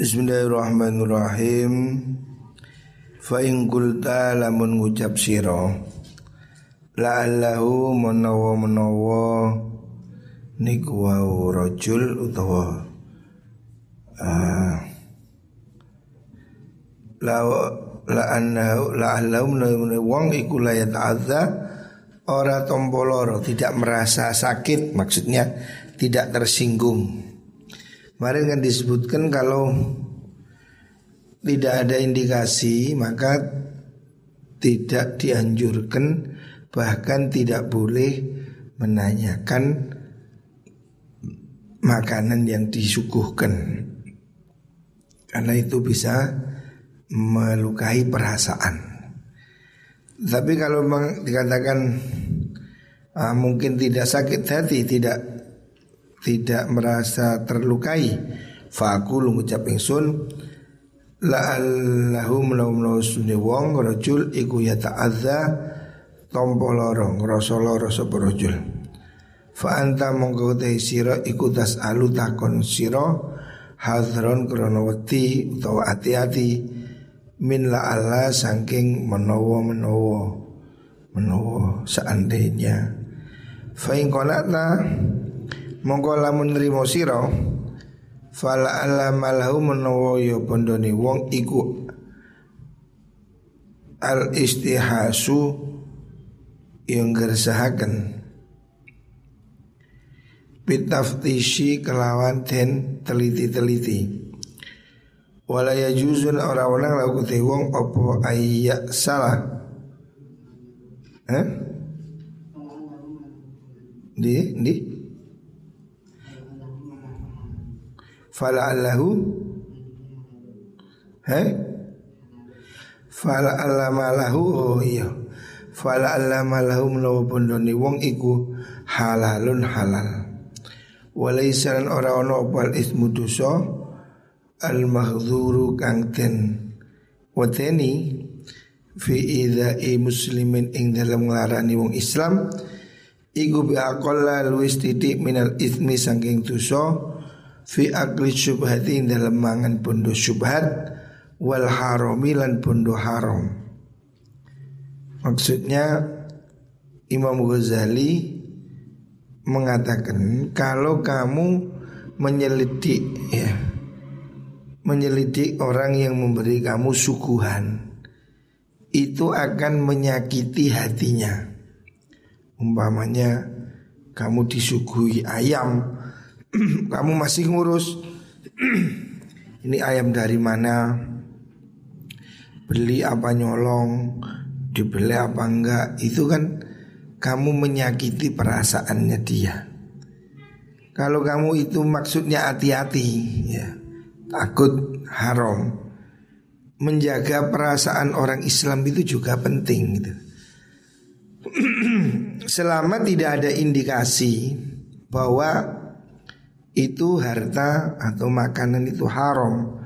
Bismillahirrahmanirrahim. Fa in qulta lamun ngucap sira la'allahu menawa menawa niku wau rajul utawa la la annahu la'allahu menawa wong iku la yata'adza ora tomboloro tidak merasa sakit maksudnya tidak tersinggung Kemarin kan disebutkan kalau tidak ada indikasi maka tidak dianjurkan bahkan tidak boleh menanyakan makanan yang disuguhkan karena itu bisa melukai perasaan. Tapi kalau dikatakan ah, mungkin tidak sakit hati, tidak tidak merasa terlukai. Faku ngucap ingsun La'allahu menawa sunni wong rajul iku ya ta'adza tompo loro ngrasa lara sapa rajul. Fa anta mongko te sira iku tas alu takon sira hadron krana wedi utawa ati-ati min saking menawa-menawa menawa seandainya. Fa in qanata Mongko lamun nrimo sira. Fala alamalahu menawa ya bondone wong iku al istihasu yang gersahaken bitaftishi kelawan den teliti-teliti. Wala yajuzun ora wenang laku te wong apa ayya salah. Eh di di Fala allahu Heh Fala allama lahu Oh iya. Fala allama lahu menawa bondoni wong iku halalun halal. Walaisalan ora ono opal ismu dosa Al mahdzuru kang ten Wateni Fi idha'i muslimin ing dalam ngelarani wong Islam Iku biakolla luwis titik minal ismi sangking dosa fi akli syubhati dalam mangan bondo syubhat wal harami lan bondo haram. Maksudnya Imam Ghazali mengatakan kalau kamu menyelidik ya menyelidik orang yang memberi kamu suguhan itu akan menyakiti hatinya. Umpamanya kamu disuguhi ayam kamu masih ngurus. Ini ayam dari mana? Beli apa nyolong? Dibeli apa enggak? Itu kan kamu menyakiti perasaannya dia. Kalau kamu itu maksudnya hati-hati ya takut haram menjaga perasaan orang Islam itu juga penting gitu. Selama tidak ada indikasi bahwa itu harta atau makanan itu haram,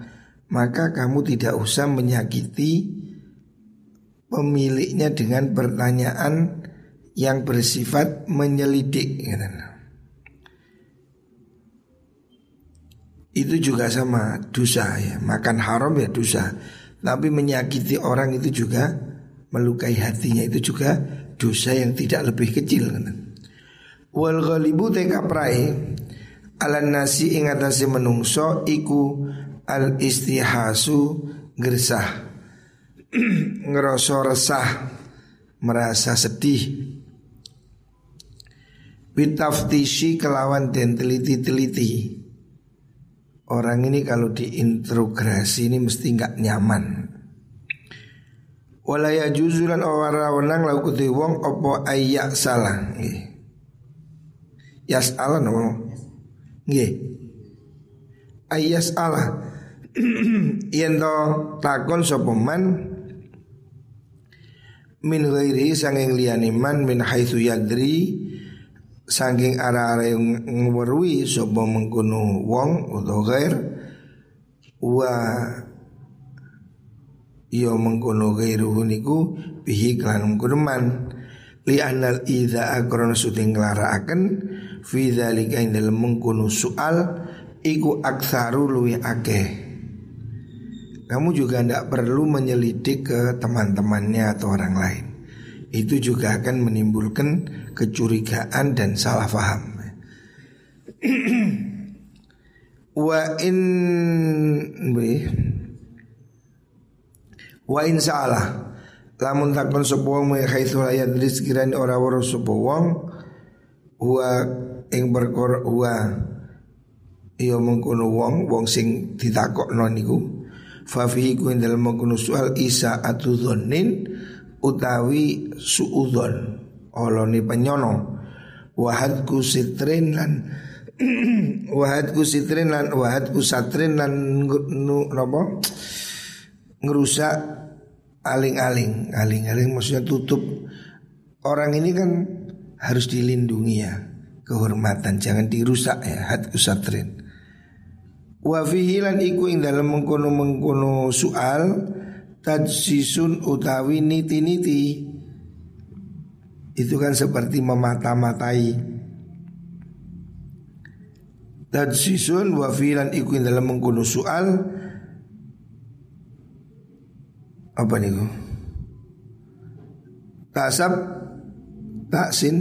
maka kamu tidak usah menyakiti pemiliknya dengan pertanyaan yang bersifat menyelidik. Itu juga sama dosa ya, makan haram ya dosa. Tapi menyakiti orang itu juga melukai hatinya itu juga dosa yang tidak lebih kecil. Wal ghalibu teka prai Alan nasi ing atase menungso iku al istihasu gersah. Ngerasa resah merasa sedih. Bitaftishi kelawan dan teliti-teliti. Orang ini kalau diintrograsi ini mesti nggak nyaman. Walaya juzulan ora wenang laukuti wong opo ayak salah. Yas Allah no Nggih. Ayas Allah yen to takon sapa man? Min ghairi sanging liyane man min haitsu yadri saking arah-arah yang sapa mengkono wong utawa ghair wa yo mengkono ghairuhu niku bihi kelan mengkono man. Li anal idza akrona suting nglarakaken fi dzalika ing dalem mengkono soal iku aksaru luwi akeh kamu juga tidak perlu menyelidik ke teman-temannya atau orang lain. Itu juga akan menimbulkan kecurigaan dan salah faham. Wa in Wa in salah Lamun takon sapa wong me haitsu la yadri sekiranya ora weruh sapa wong wa ing perkara wa iya mengkono wong wong sing ditakokno niku. Fa fihi ku dalem mengkono soal isa atudzonin utawi suudzon olone penyono. Wahadku sitrin lan wahadku sitrin lan wahadku satrin lan nu napa? Ngerusak aling-aling. Aling-aling maksudnya tutup. Orang ini kan harus dilindungi ya kehormatan jangan dirusak ya hadku satrin Wa fihi lan iku ing dalam mengkono-mengkono soal tajsisun utawi niti-niti. Itu kan seperti memata-matai. Tajsisun wa fihi lan iku dalam mengkono soal apa niku? Tasab taksin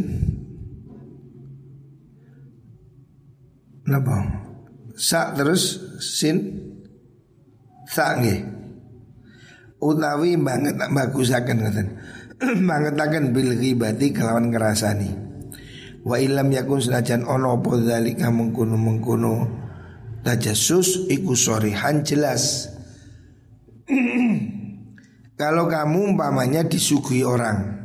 Napa? Sa terus sin sa nggih. Utawi banget bagusaken ngoten. Bangetaken bil ghibati kelawan ngrasani. Wa ilam yakun senajan ono apa zalika mengkono mengkono tajassus iku sorihan jelas. Kalau kamu umpamanya disuguhi orang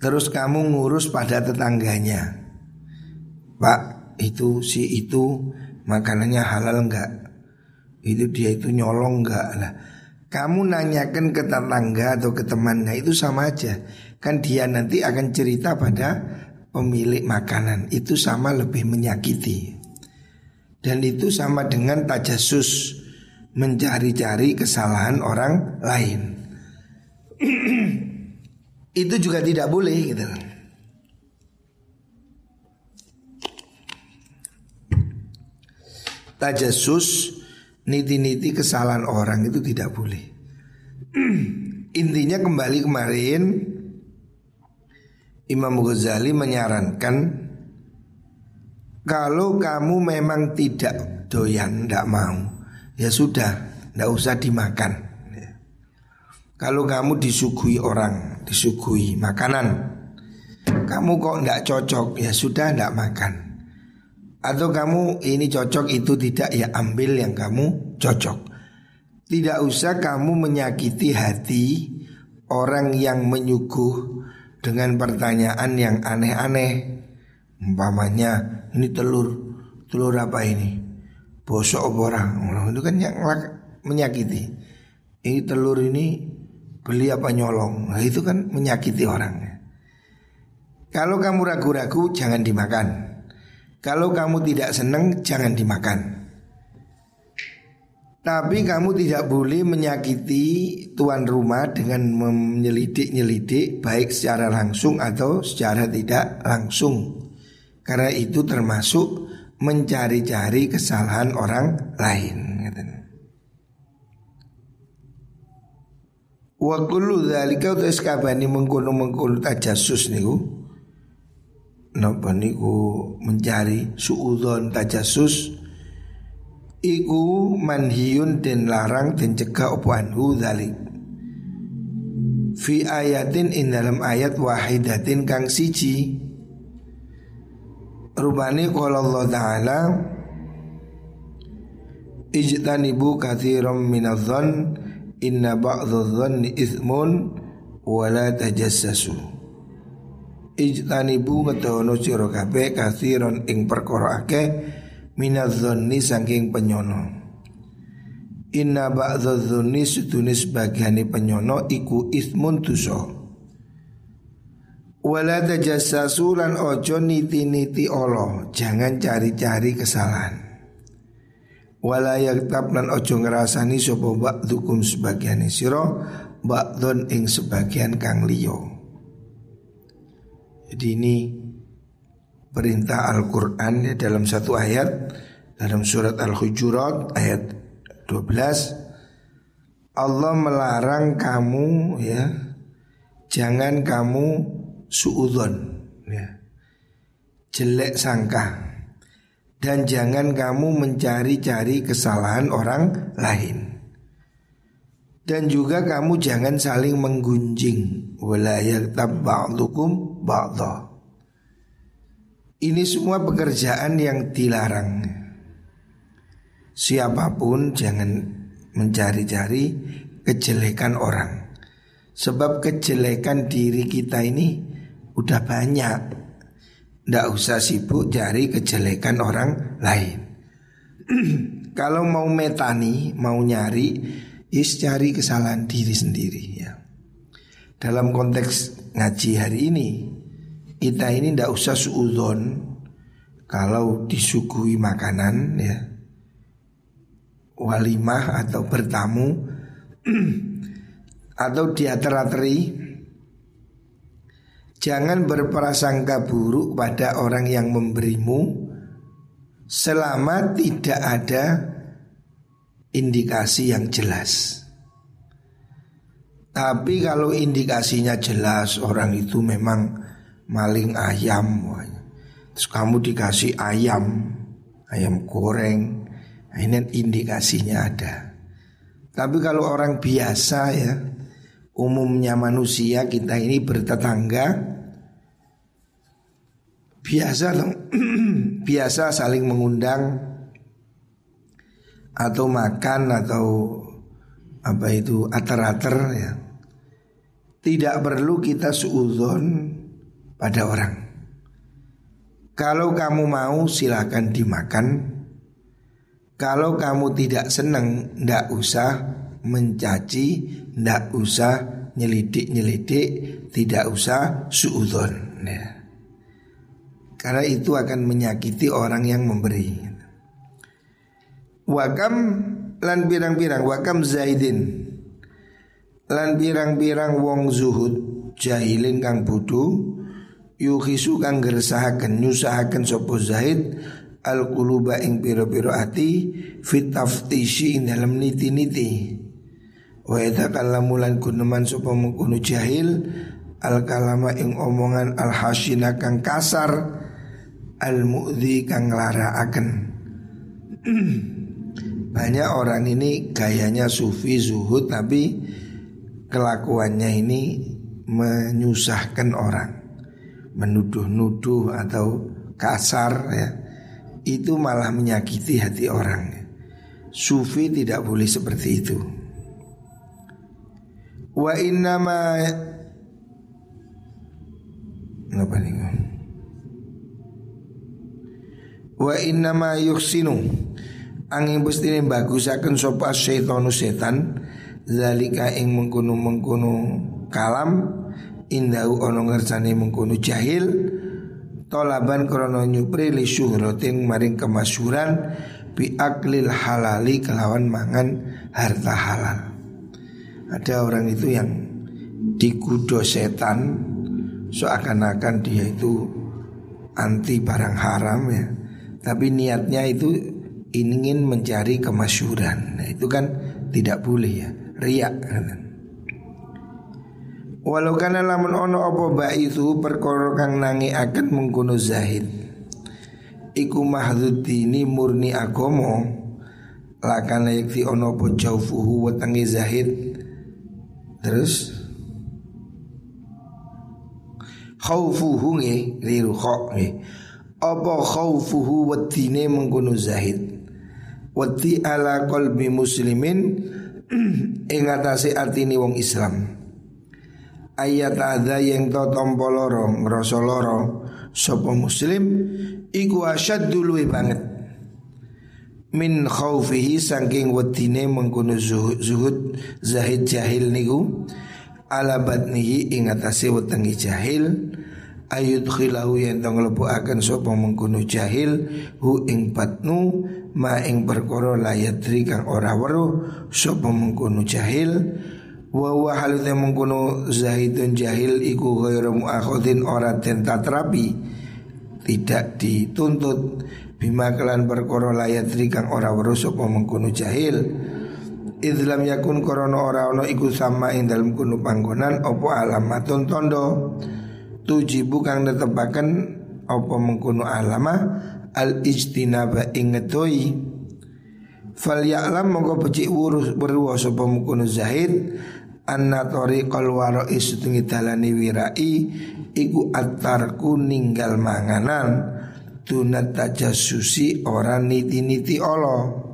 Terus kamu ngurus pada tetangganya Pak itu si itu makanannya halal enggak itu dia itu nyolong enggak lah kamu nanyakan ke tetangga atau ke temannya itu sama aja. Kan dia nanti akan cerita pada pemilik makanan. Itu sama lebih menyakiti. Dan itu sama dengan tajasus mencari-cari kesalahan orang lain. Itu juga tidak boleh gitu tajasus niti-niti kesalahan orang itu tidak boleh. Intinya kembali kemarin Imam Ghazali menyarankan kalau kamu memang tidak doyan, tidak mau, ya sudah, tidak usah dimakan. Kalau kamu disuguhi orang, disuguhi makanan, kamu kok tidak cocok, ya sudah tidak makan. Atau kamu ini cocok itu tidak. Ya ambil yang kamu cocok. Tidak usah kamu menyakiti hati orang yang menyuguh dengan pertanyaan yang aneh-aneh. Umpamanya ini telur, telur apa ini? Bosok orang, itu kan yang menyakiti. Ini telur ini beli apa nyolong? Nah itu kan menyakiti orang Kalau kamu ragu-ragu jangan dimakan kalau kamu tidak senang jangan dimakan. Tapi kamu tidak boleh menyakiti tuan rumah dengan menyelidik-nyelidik Baik secara langsung atau secara tidak langsung. Karena itu termasuk mencari-cari kesalahan orang lain Wa kullu dzalika utais kabani mengkono-mengkono tajasus niku napa niku mencari suudon tajasus iku manhiyun den larang den cegah opo anhu dzalik fi ayatin in dalam ayat wahidatin kang siji. Rubani qala Allah taala ijtanibu katsiran minadh-dhann inna ba'dadh-dhanni ithmun wa la tajassasu ijtanibu ngetono sira kabeh kathiron ing perkara akeh minadzonni saking penyono Inna ba'dha dzunni sedune sebagiane penyono iku ismun dosa. Wala tajassasu lan ojo niti-niti Allah, jangan cari-cari kesalahan. Wala yaktab lan ojo ngrasani sapa ba'dukum sebagiane sira ba'dhon ing sebagian kang liya. Jadi ini perintah Al-Quran ya dalam satu ayat Dalam surat Al-Hujurat ayat 12 Allah melarang kamu ya jangan kamu suudon ya jelek sangka dan jangan kamu mencari-cari kesalahan orang lain. Dan juga kamu jangan saling menggunjing wala ba'dha. Ini semua pekerjaan yang dilarang. Siapa pun jangan mencari-cari kejelekan orang. Sebab kejelekan diri kita ini udah banyak tidak usah sibuk cari kejelekan orang lain Kalau mau metani, mau nyari Is cari kesalahan diri sendiri ya Dalam konteks ngaji hari ini Kita ini tidak usah suudon Kalau disuguhi makanan ya Walimah atau bertamu Atau diater-ateri Jangan berprasangka buruk pada orang yang memberimu selama tidak ada indikasi yang jelas. Tapi kalau indikasinya jelas orang itu memang maling ayam, terus kamu dikasih ayam, ayam goreng, nah ini indikasinya ada. Tapi kalau orang biasa ya, umumnya manusia kita ini bertetangga biasa biasa saling mengundang atau makan atau apa itu ater-ater ya. Tidak perlu kita suudon pada orang. Kalau kamu mau silahkan dimakan. Kalau kamu tidak senang, tidak usah mencaci, tidak usah nyelidik-nyelidik, tidak usah suudon. Ya. Karena itu akan menyakiti orang yang memberi Wakam lan birang-birang Wakam Zaidin Lan birang-birang wong zuhud Jahilin kang budu Yukhisu kang gersahaken Nyusahaken sopo Zaid Al kuluba ing piro-piro ati Fit taftishi ing dalam niti-niti. Wa kalamulan kuneman sopo mengkunu jahil Al kalama ing omongan al hasina kang kasar al mu'dhi kang akan Banyak orang ini gayanya sufi zuhud tapi kelakuannya ini menyusahkan orang, menuduh-nuduh atau kasar ya. Itu malah menyakiti hati orang. Sufi tidak boleh seperti itu. Wa innama Apa nih? Wa inna ma yuksinu Angin ini bagusaken sopa syaitonu setan Zalika ing mengkunu mengkunu kalam Indahu ono ngersani mengkunu jahil Tolaban krono nyupri li syuhrotin maring kemasyuran Bi aklil halali kelawan mangan harta halal. Ada orang itu yang dikudo setan Seakan-akan dia itu anti barang haram ya. Tapi niatnya itu ingin mencari kemasyuran. Nah, itu kan tidak boleh ya, riak. Walau kana lamun ono apa ba itu kang nangi akan mengkuno zahid. Iku ini murni agomo lakana yakti ono apa jaufuhu wetangi zahid. Terus khaufuhu nge liru kok nge apa khaufuhu wadine mengkono zahid wati ala qalbi muslimin ing atase atine wong Islam. Ayat ada yang to tompo loro ngrasa loro. Sapa muslim iku asyaddu luwe banget. Min khaufihi saking wadine mengkono zuhud, zuhud zahid jahil niku ala batnihi ing atase wetengi jahil ayut khilahu yang lepu akan sopo mengkuno jahil hu ing patnu ma ing perkara layatri kang ora weruh sopo mengkuno jahil? Wa wa halute mengkuno zahidun jahil iku ghairu muakhadin ora den tatrapi tidak dituntut. Bima kelan perkara layatri kang ora weruh sopo mengkuno jahil? Idlam yakun korono ora ono iku sama ing dalam kunu panggonan opo alamatun tondo? Tujibu kang netepaken opo mengkuno alama al ijtinaba ing ngetoi fal ya'lam mongko becik wurus berwa sapa mengkuno zahid anna tariqal wara'i setungi dalani wirai iku atarku ninggal manganan tunat tajasusi orang niti-niti Allah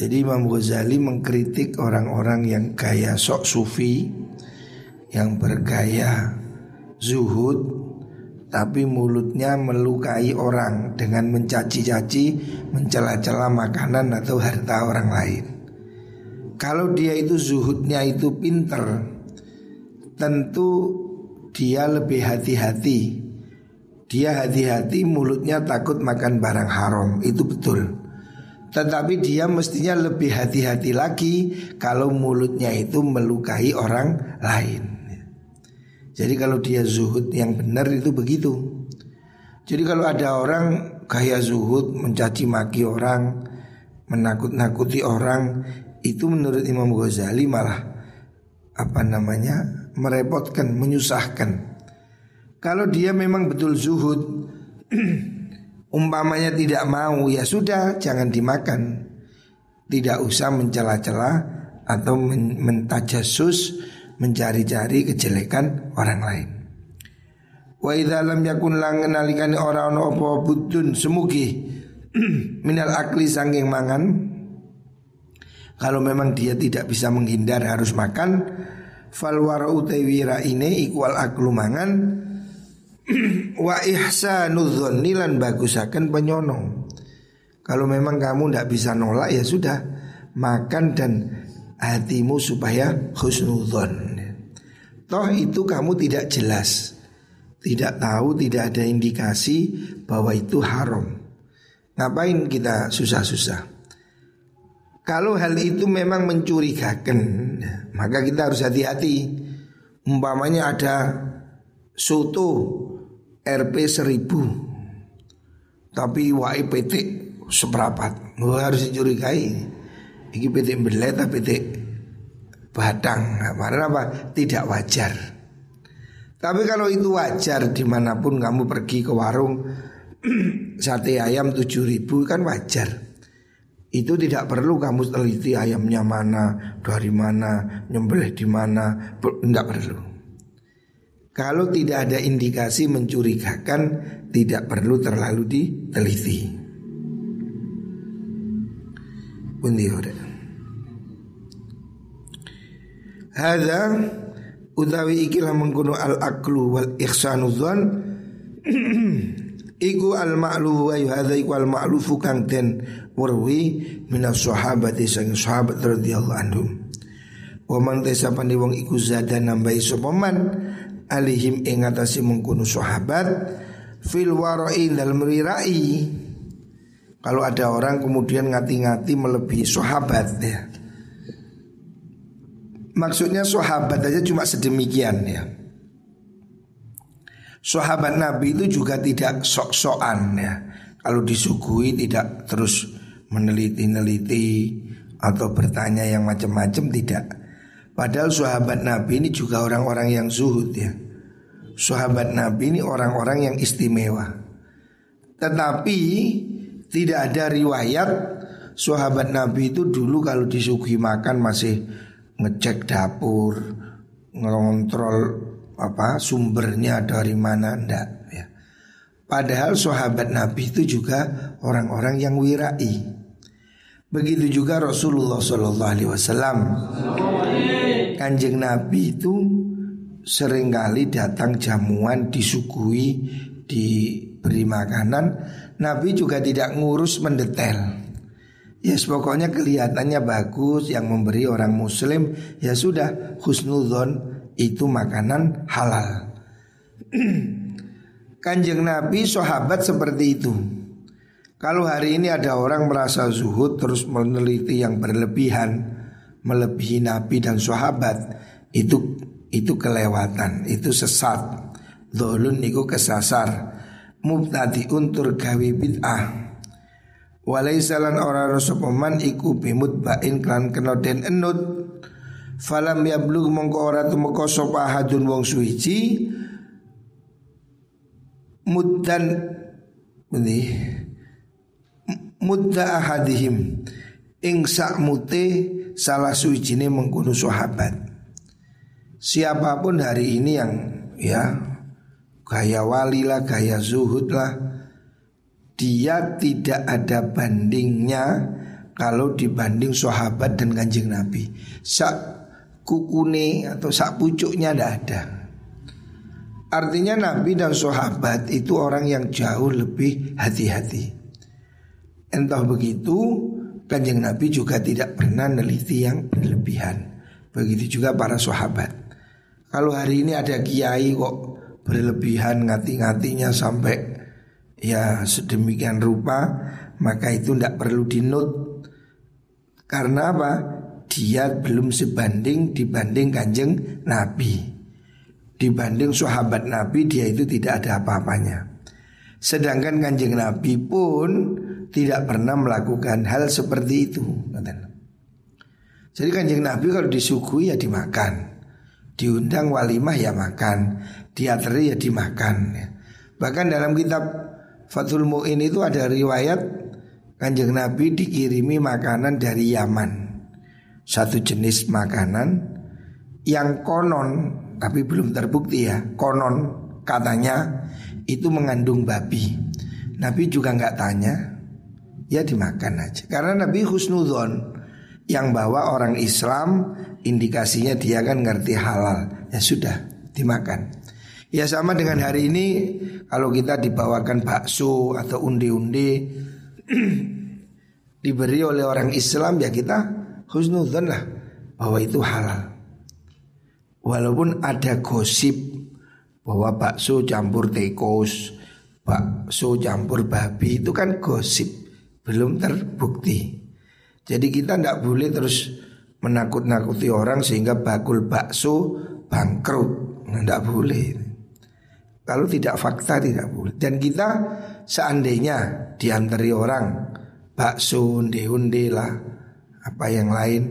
jadi Imam Ghazali mengkritik orang-orang yang gaya sok sufi Yang bergaya zuhud Tapi mulutnya melukai orang Dengan mencaci-caci Mencela-cela makanan atau harta orang lain. Kalau dia itu zuhudnya itu pinter Tentu dia lebih hati-hati. Dia hati-hati mulutnya takut makan barang haram Itu betul. Tetapi dia mestinya lebih hati-hati lagi kalau mulutnya itu melukai orang lain. Jadi kalau dia zuhud yang benar itu begitu. Jadi kalau ada orang kaya zuhud mencaci maki orang, menakut-nakuti orang, itu menurut Imam Ghazali malah apa namanya merepotkan, menyusahkan. Kalau dia memang betul zuhud Umpamanya tidak mau ya sudah jangan dimakan Tidak usah mencela-cela atau men mencari-cari kejelekan orang lain Wa idza lam yakun lang nalikane ora ana apa budun semugi minal akli sanging mangan kalau memang dia tidak bisa menghindar harus makan fal warau ini ikwal aklu mangan wa ihsanudzon nilan bagusakan penyono. Kalau memang kamu tidak bisa nolak ya sudah makan dan hatimu supaya husnudzon. Toh itu kamu tidak jelas, tidak tahu, tidak ada indikasi bahwa itu haram. Ngapain kita susah-susah? Kalau hal itu memang mencurigakan, maka kita harus hati-hati. Umpamanya ada soto RP 1000 tapi wae PT seperapat Gue harus dicurigai Ini PT belet PT Badang. Karena apa? Tidak wajar. Tapi kalau itu wajar Di mana pun kamu pergi ke warung Sate ayam 7000 kan wajar. Itu tidak perlu kamu teliti ayamnya mana, dari mana, nyembelih di mana, tidak perlu. Kalau tidak ada indikasi mencurigakan Tidak perlu terlalu diteliti. Bundi Hada utawi ikilah mengkuno al aklu wal ihsanu dzan iku al ma'luf wa hadza iku al ma'lufu kang den warwi minas sahabati sang sahabat radhiyallahu anhum. Wa man tasapani wong iku zada nambahi sapa man? Alihim ing atase mengkono sahabat. Fil warai dalam rirai kalau ada orang kemudian ngati-ngati melebihi sahabat ya maksudnya sahabat aja cuma sedemikian ya sahabat Nabi itu juga tidak sok-sokan ya kalau disuguhi tidak terus meneliti-neliti atau bertanya yang macam-macam tidak Padahal sahabat Nabi ini juga orang-orang yang zuhud ya. Sahabat Nabi ini orang-orang yang istimewa. Tetapi tidak ada riwayat sahabat Nabi itu dulu kalau disuguhi makan masih ngecek dapur, ngontrol apa sumbernya dari mana ndak ya. Padahal sahabat Nabi itu juga orang-orang yang wirai. Begitu juga Rasulullah Shallallahu Alaihi Wasallam. Kanjeng Nabi itu sering kali datang jamuan disuguhi diberi makanan Nabi juga tidak ngurus mendetail yes, pokoknya kelihatannya bagus yang memberi orang muslim Ya sudah husnudon itu makanan halal Kanjeng Nabi sahabat seperti itu Kalau hari ini ada orang merasa zuhud terus meneliti yang berlebihan melebihi Nabi dan sahabat itu itu kelewatan, itu sesat. Dolun niku kesasar. Mubtadi untur gawi bid'ah. Walaisalan ora rosopoman iku bimut bain klan kena den enut. Falam yablug mongko ora tumeka sapa hadun wong suci muddan ini mudda ahadihim. Ing sakmute salah suwijine mengkono sahabat. Siapa pun hari ini yang ya gaya wali lah, gaya zuhud lah, dia tidak ada bandingnya kalau dibanding sahabat dan kanjeng Nabi. Sak kukune atau sak pucuknya tidak ada. Artinya Nabi dan sahabat itu orang yang jauh lebih hati-hati. Entah begitu, kanjeng Nabi juga tidak pernah neliti yang berlebihan. Begitu juga para sahabat. Kalau hari ini ada kiai kok berlebihan ngati-ngatinya sampai ya sedemikian rupa, maka itu tidak perlu dinut. Karena apa? Dia belum sebanding dibanding kanjeng Nabi. Dibanding sahabat Nabi dia itu tidak ada apa-apanya. Sedangkan kanjeng Nabi pun tidak pernah melakukan hal seperti itu. Jadi kanjeng Nabi kalau disuguhi ya dimakan, diundang walimah ya makan, diateri ya dimakan. Bahkan dalam kitab Fathul Mu'in itu ada riwayat kanjeng Nabi dikirimi makanan dari Yaman, satu jenis makanan yang konon tapi belum terbukti ya, konon katanya itu mengandung babi. Nabi juga nggak tanya, ya dimakan aja. Karena Nabi husnudon yang bawa orang Islam indikasinya dia kan ngerti halal. Ya sudah dimakan. Ya sama dengan hari ini kalau kita dibawakan bakso atau undi-undi diberi oleh orang Islam ya kita husnudon lah bahwa itu halal. Walaupun ada gosip bahwa bakso campur tekos, bakso campur babi itu kan gosip belum terbukti. Jadi kita tidak boleh terus menakut-nakuti orang sehingga bakul bakso bangkrut. Tidak boleh. Kalau tidak fakta tidak boleh. Dan kita seandainya diantari orang bakso, unde-unde lah, apa yang lain.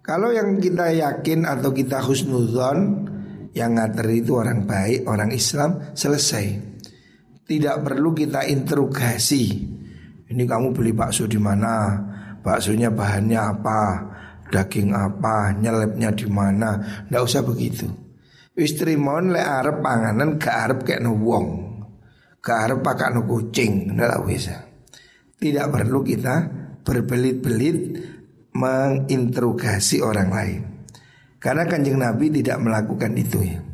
Kalau yang kita yakin atau kita husnuzon yang ngateri itu orang baik, orang Islam selesai. Tidak perlu kita interogasi ini kamu beli bakso di mana? Baksonya bahannya apa? Daging apa? Nyelepnya di mana? Nggak usah begitu. Istri mon le arep panganan ke arep kayak wong. Ke arep pakai kucing. Nggak bisa. Tidak perlu kita berbelit-belit menginterogasi orang lain. Karena kanjeng Nabi tidak melakukan itu ya.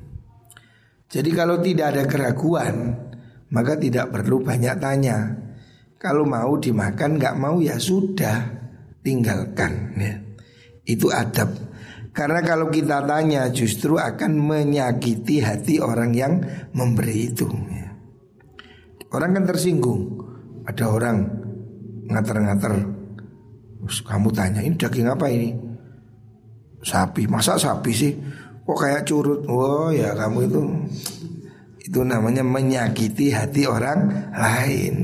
Jadi kalau tidak ada keraguan, maka tidak perlu banyak tanya. Kalau mau dimakan nggak mau ya sudah tinggalkan ya. Itu adab. Karena kalau kita tanya justru akan menyakiti hati orang yang memberi itu. Orang kan tersinggung. Ada orang ngater-ngater. Kamu tanya ini daging apa ini? Sapi. Masa sapi sih? Kok kayak curut? Oh ya kamu itu itu namanya menyakiti hati orang lain.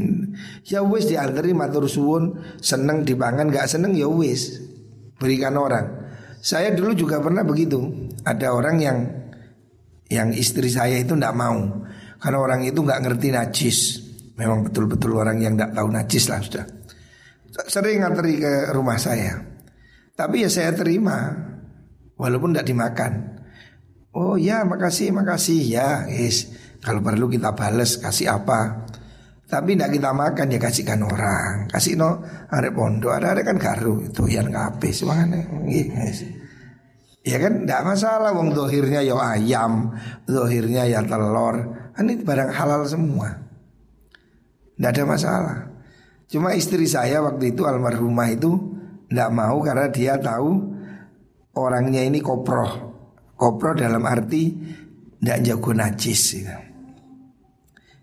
Ya wis dianteri matur suwun, seneng dipangan gak seneng ya wis berikan orang. Saya dulu juga pernah begitu. Ada orang yang yang istri saya itu ndak mau karena orang itu nggak ngerti najis. Memang betul-betul orang yang nggak tahu najis lah sudah. Sering nganteri ke rumah saya. Tapi ya saya terima walaupun nggak dimakan. Oh ya makasih makasih ya guys. Kalau perlu kita bales kasih apa. Tapi tidak kita makan ya kasihkan orang. Kasih no ada pondok ada ada kan garu itu yang habis mana? Ya kan tidak masalah wong dohirnya ya ayam, dohirnya ya telur. Kan ini barang halal semua. Tidak ada masalah. Cuma istri saya waktu itu almarhumah itu tidak mau karena dia tahu orangnya ini koproh. Koproh dalam arti tidak jago najis. Gitu.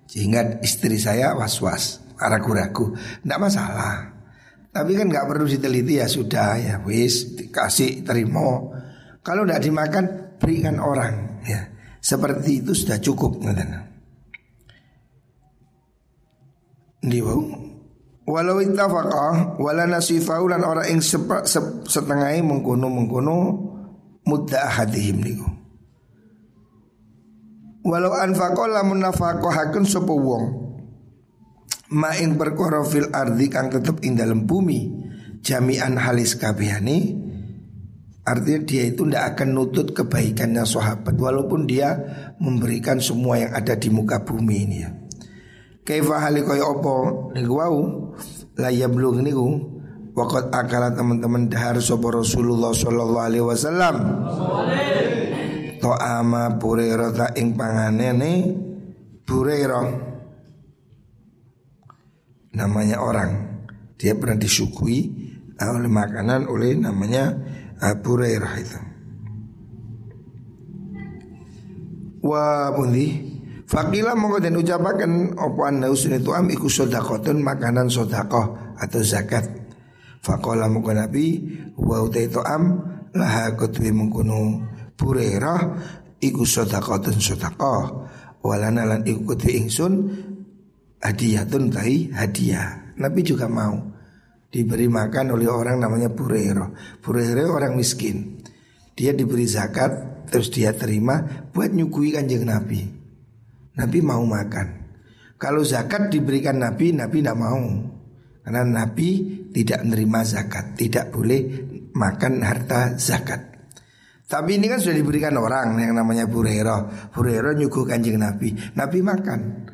Sehingga istri saya was-was, ragu-ragu. Tidak masalah. Tapi kan nggak perlu diteliti ya sudah ya wis dikasih terima. Kalau tidak dimakan berikan orang ya. Seperti itu sudah cukup Ndi Walau ittafaqa wala nasifau lan ora ing setengah mengkono mengkono mudda ahadihim niku. Walau anfaqa lamun nafaqahaken sapa wong? Ma ing perkara fil ardi kang tetep ing dalam bumi. Jami'an halis kabehane. Artinya dia itu tidak akan nutut kebaikannya sahabat walaupun dia memberikan semua yang ada di muka bumi ini ya. Kaifa hali kaya apa? Niku wau. La yablugh niku. Waqat akala teman-teman dahar sapa Rasulullah sallallahu alaihi wasallam. To ama Burairah ta ing panganene Burairah namanya orang dia pernah disukui oleh makanan oleh namanya Abu Hurairah itu. Wa pundi Fakila mongko dan ucapakan opo anda usun itu am iku sodakotun makanan sodakoh atau zakat. Fakola mongko nabi wa utai itu am laha kutwi mengkuno purerah iku sodakotun sodakoh. Walana lan iku kutwi ingsun hadiyatun tai hadiah. Nabi juga mau diberi makan oleh orang namanya Purero. Purero orang miskin. Dia diberi zakat terus dia terima buat nyukui kanjeng Nabi. Nabi mau makan. Kalau zakat diberikan Nabi, Nabi tidak mau. Karena Nabi tidak menerima zakat, tidak boleh makan harta zakat. Tapi ini kan sudah diberikan orang yang namanya Burero. Burero nyuguh kanjeng Nabi. Nabi makan.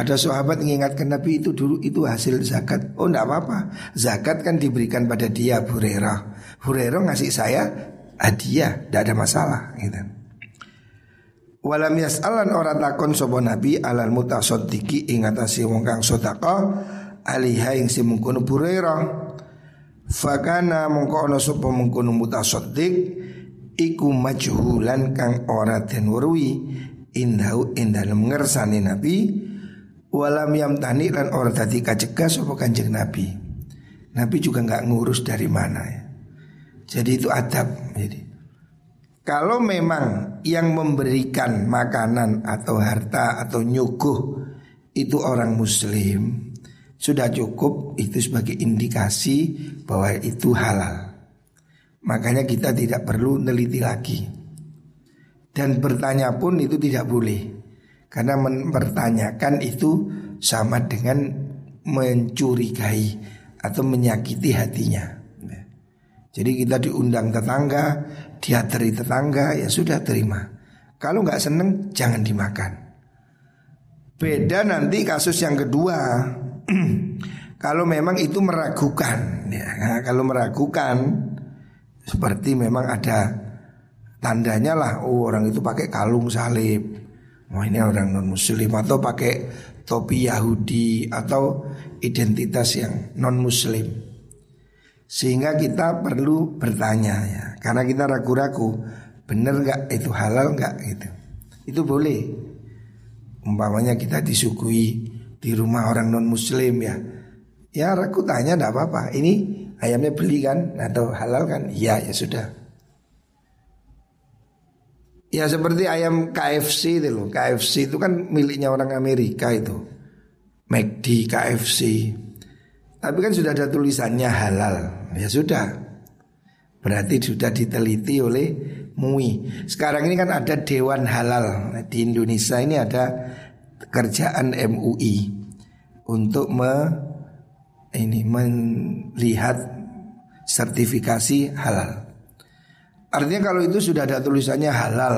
Ada sahabat mengingatkan Nabi itu dulu itu hasil zakat. Oh tidak apa-apa. Zakat kan diberikan pada dia Burero. Burero ngasih saya hadiah, tidak ada masalah. Gitu. Walam yas'alan ora takon sapa nabi alal mutasaddiqi ing atase wong kang sedekah aliha ing si mungkono Burairah. Fakana mongko ana sapa mungkono mutasaddiq iku majhulan kang ora den weruhi indau ing dalem ngersane nabi walam yamtani lan ora dadi kacegah sapa kanjeng nabi. Nabi juga nggak ngurus dari mana ya. Jadi itu adab jadi kalau memang yang memberikan makanan atau harta atau nyuguh itu orang muslim Sudah cukup itu sebagai indikasi bahwa itu halal Makanya kita tidak perlu neliti lagi Dan bertanya pun itu tidak boleh Karena mempertanyakan itu sama dengan mencurigai atau menyakiti hatinya Jadi kita diundang tetangga dia teri tetangga ya sudah terima. Kalau nggak seneng jangan dimakan. Beda nanti kasus yang kedua. kalau memang itu meragukan, ya, nah, kalau meragukan seperti memang ada tandanya lah, oh orang itu pakai kalung salib, oh ini orang non muslim atau pakai topi Yahudi atau identitas yang non muslim. Sehingga kita perlu bertanya ya Karena kita ragu-ragu Bener gak itu halal gak gitu. Itu boleh. Umpamanya kita disuguhi Di rumah orang non muslim ya. Ya ragu tanya gak apa-apa. Ini ayamnya beli kan? Atau halal kan? Iya ya sudah. Ya seperti ayam KFC itu loh. KFC itu kan miliknya orang Amerika itu. McD, KFC Tapi kan sudah ada tulisannya halal. Ya sudah. Berarti sudah diteliti oleh MUI Sekarang ini kan ada Dewan Halal. Di Indonesia ini ada kerjaan MUI Untuk me, ini melihat sertifikasi halal. Artinya kalau itu sudah ada tulisannya halal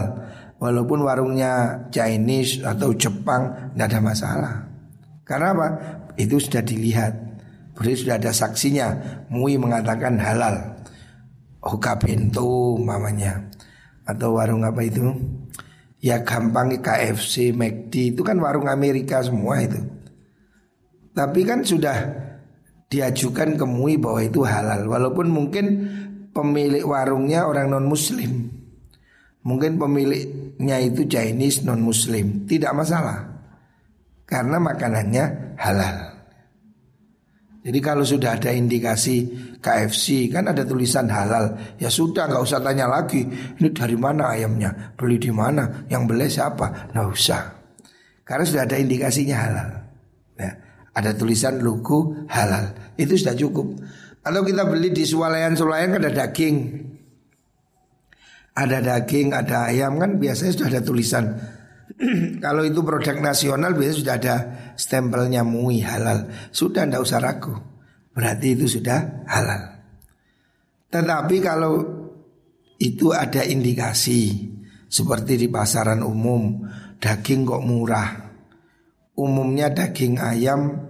Walaupun warungnya Chinese atau Jepang Tidak ada masalah. Karena apa? Itu sudah dilihat. Berarti sudah ada saksinya. Mui mengatakan halal. Hoka bento mamanya. Atau warung apa itu? Ya gampang KFC, McD Itu kan warung Amerika semua itu. Tapi kan sudah Diajukan ke MUI bahwa itu halal. Walaupun mungkin Pemilik warungnya orang non muslim Mungkin pemiliknya itu Chinese non muslim Tidak masalah. Karena makanannya halal. Jadi kalau sudah ada indikasi KFC kan ada tulisan halal. Ya sudah nggak usah tanya lagi. Ini dari mana ayamnya? Beli di mana? Yang beli siapa? Nggak usah. Karena sudah ada indikasinya halal. Ada tulisan lugu halal. Itu sudah cukup. Atau kita beli di swalayan-swalayan kan ada daging. Ada daging, ada ayam kan biasanya sudah ada tulisan. Kalau itu produk nasional biasanya sudah ada stempelnya MUI halal. Sudah tidak usah ragu. Berarti itu sudah halal. Tetapi kalau itu ada indikasi seperti di pasaran umum daging kok murah. Umumnya daging ayam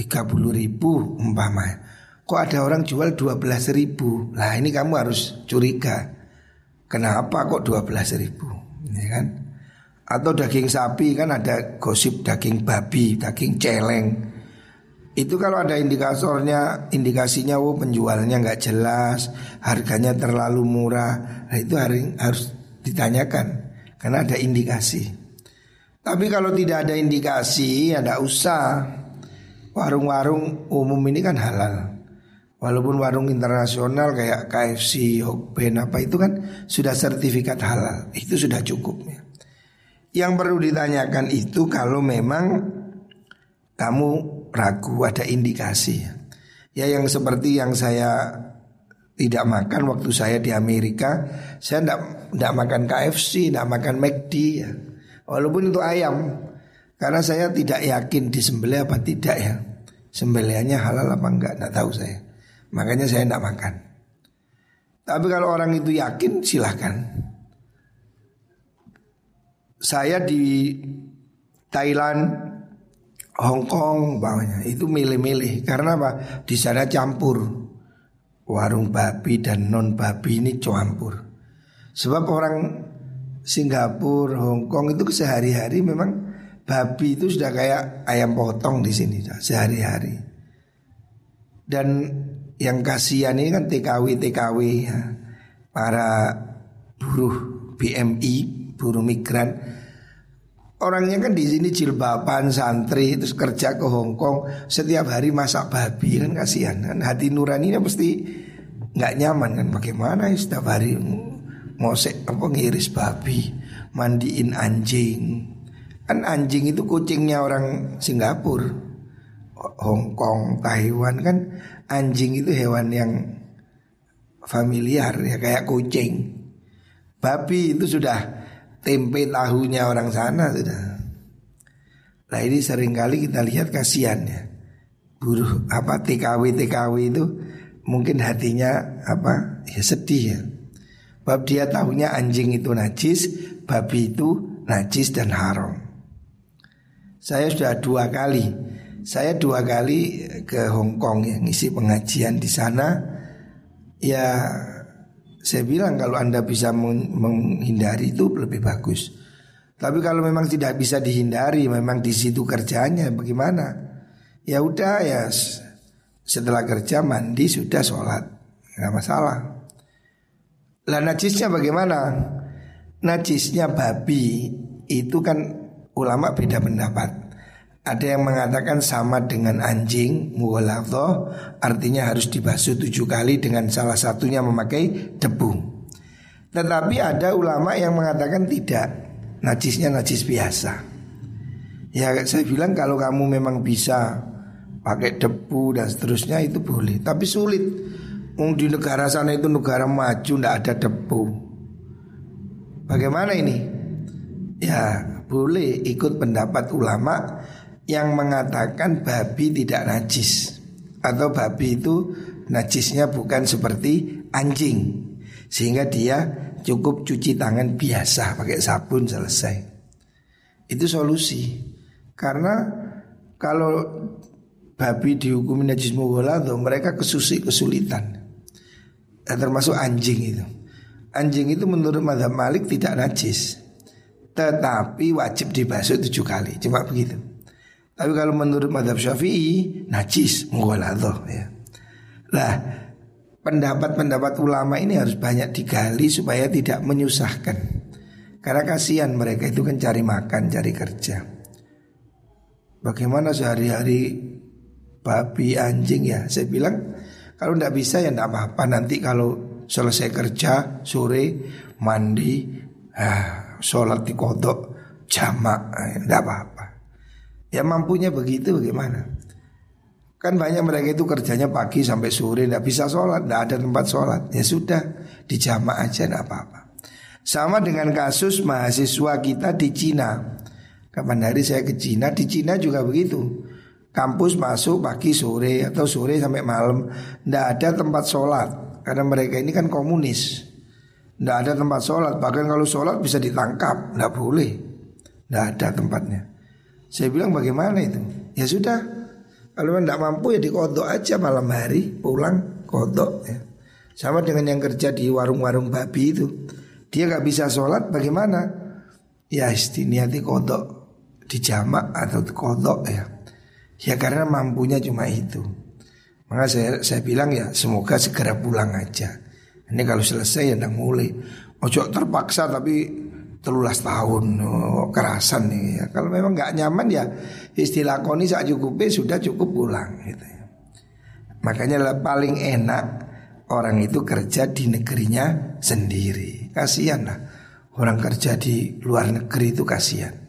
30 ribu umpama. Kok ada orang jual 12 ribu Lah ini kamu harus curiga Kenapa kok 12 ribu ya kan? Atau daging sapi kan ada gosip daging babi, daging celeng itu kalau ada indikatornya, indikasinya oh penjualnya nggak jelas, harganya terlalu murah, nah itu harus ditanyakan karena ada indikasi. Tapi kalau tidak ada indikasi, ya tidak usah. Warung-warung umum ini kan halal. Walaupun warung internasional kayak KFC, Hokben apa itu kan sudah sertifikat halal, itu sudah cukup ya. Yang perlu ditanyakan itu kalau memang kamu ragu ada indikasi ya yang seperti yang saya tidak makan waktu saya di Amerika saya tidak tidak makan KFC tidak makan McD ya walaupun itu ayam karena saya tidak yakin disembelih apa tidak ya. Sembelihannya halal apa enggak tidak tahu saya. Makanya saya tidak makan. Tapi kalau orang itu yakin silahkan. Saya di Thailand Hong Kong bawahnya itu milih-milih. Karena apa? Di sana campur. Warung babi dan non babi ini campur. Sebab orang Singapura, Hong Kong itu sehari-hari memang babi itu sudah kayak ayam potong di sini sehari-hari. Dan yang kasihan ini kan TKW TKW ya. para buruh BMI, buruh migran. Orangnya kan di sini jilbaban santri terus kerja ke Hong Kong. Setiap hari masak babi kan kasihan. Kan hati nuraninya pasti nggak nyaman kan. Bagaimana ya setiap hari mosek apa ngiris babi? Mandiin anjing. Kan anjing itu kucingnya orang Singapura. Hong Kong Taiwan kan anjing itu hewan yang familiar ya kayak kucing. Babi itu sudah tempe tahunya orang sana sudah. Nah ini sering kali kita lihat kasihan ya. Buruh apa TKW TKW itu mungkin hatinya apa ya sedih ya. Bab dia tahunya anjing itu najis, babi itu najis dan haram. Saya sudah dua kali, saya dua kali ke Hong Kong ya ngisi pengajian di sana. Ya saya bilang kalau Anda bisa menghindari itu lebih bagus. Tapi kalau memang tidak bisa dihindari, memang di situ kerjanya bagaimana? Ya udah ya setelah kerja mandi sudah sholat, nggak masalah. Lah najisnya bagaimana? Najisnya babi itu kan ulama beda pendapat. Ada yang mengatakan sama dengan anjing Mughaladho Artinya harus dibasuh tujuh kali dengan salah satunya memakai debu Tetapi ada ulama yang mengatakan tidak Najisnya najis biasa Ya saya bilang kalau kamu memang bisa pakai debu dan seterusnya itu boleh Tapi sulit Di negara sana itu negara maju tidak ada debu Bagaimana ini? Ya boleh ikut pendapat ulama yang mengatakan babi tidak najis atau babi itu najisnya bukan seperti anjing sehingga dia cukup cuci tangan biasa pakai sabun selesai. Itu solusi. Karena kalau babi dihukum najis tuh mereka kesusi kesulitan. Dan termasuk anjing itu. Anjing itu menurut madhab Malik tidak najis. Tetapi wajib dibasuh tujuh kali. Cuma begitu. Tapi kalau menurut madhab syafi'i Najis Mughaladhah ya Lah pendapat-pendapat ulama ini harus banyak digali Supaya tidak menyusahkan Karena kasihan mereka itu kan cari makan, cari kerja Bagaimana sehari-hari babi, anjing ya Saya bilang kalau tidak bisa ya tidak apa-apa. Nanti kalau selesai kerja sore mandi ah, Sholat di kodok jamak Tidak eh, apa-apa. Ya mampunya begitu bagaimana? Kan banyak mereka itu kerjanya pagi sampai sore Tidak bisa sholat, tidak ada tempat sholat. Ya sudah, dijama aja tidak apa-apa. Sama dengan kasus mahasiswa kita di Cina. Kapan hari saya ke Cina, di Cina juga begitu Kampus masuk pagi sore atau sore sampai malam. Tidak ada tempat sholat Karena mereka ini kan komunis. Tidak ada tempat sholat Bahkan kalau sholat bisa ditangkap Tidak boleh. Tidak ada tempatnya. Saya bilang bagaimana itu? Ya sudah kalau tidak mampu ya dikodok aja malam hari pulang kodok ya. Sama dengan yang kerja di warung-warung babi itu. Dia nggak bisa sholat bagaimana? Ya istiniati kodok Dijamak atau kodok ya Ya karena mampunya cuma itu Maka saya, saya bilang ya semoga segera pulang aja Ini kalau selesai ya mulai Ojo terpaksa tapi telulas tahun oh, kerasan nih ya. Kalau memang nggak nyaman ya istilah koni saat cukupnya sudah cukup pulang gitu ya. Makanya paling enak orang itu kerja di negerinya sendiri. Kasihan lah orang kerja di luar negeri itu kasihan.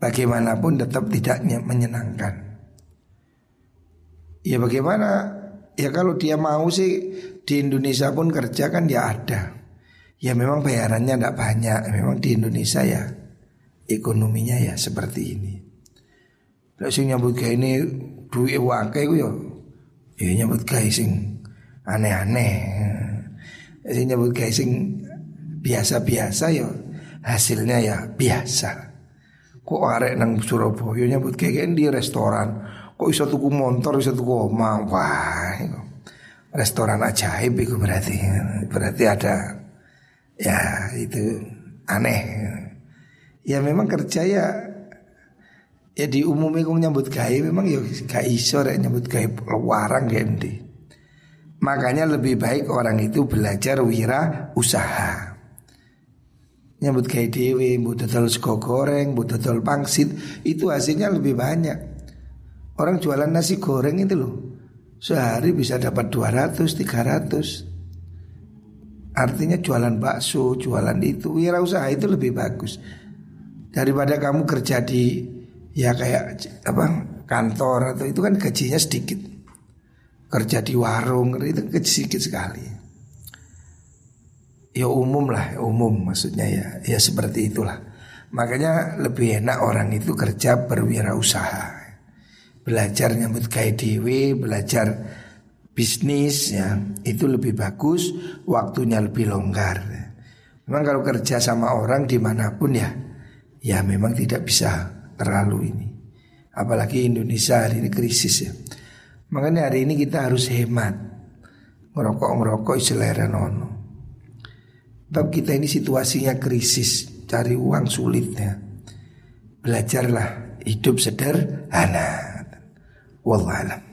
Bagaimanapun tetap tidak menyenangkan. Ya bagaimana? Ya kalau dia mau sih di Indonesia pun kerja kan ya ada. Ya memang bayarannya tidak banyak Memang di Indonesia ya Ekonominya ya seperti ini Kalau sing nyambut kayak ini Duit wakai gue ya Ya nyambut kayak sing Aneh-aneh Sing nyambut kayak sing Biasa-biasa ya Hasilnya ya biasa Kok arek nang Surabaya nyambut kayak di restoran Kok bisa tuku motor, bisa tuku omah Wah Restoran ajaib itu berarti Berarti ada Ya itu aneh Ya memang kerja ya Ya di umum kong nyambut gawe memang ya gak iso rek nyambut gawe warang gendi. Makanya lebih baik orang itu belajar wira usaha. Nyambut gawe dewe, mbok dodol sego goreng, mbok dodol pangsit, itu hasilnya lebih banyak. Orang jualan nasi goreng itu loh. Sehari bisa dapat 200, 300. Artinya jualan bakso, jualan itu, wirausaha itu lebih bagus daripada kamu kerja di ya kayak apa kantor atau itu kan gajinya sedikit. Kerja di warung itu gaji sedikit sekali. Ya umum lah, umum maksudnya ya, ya seperti itulah. Makanya lebih enak orang itu kerja berwirausaha. Belajar nyambut kayak dewe, belajar bisnis ya itu lebih bagus waktunya lebih longgar. Memang kalau kerja sama orang di mana pun ya ya memang tidak bisa terlalu ini. Apalagi Indonesia hari ini krisis ya. Makanya hari ini kita harus hemat. Ngerokok ngerokok selera nono Tapi kita ini situasinya krisis cari uang sulit ya belajarlah hidup sederhana. Wallahualam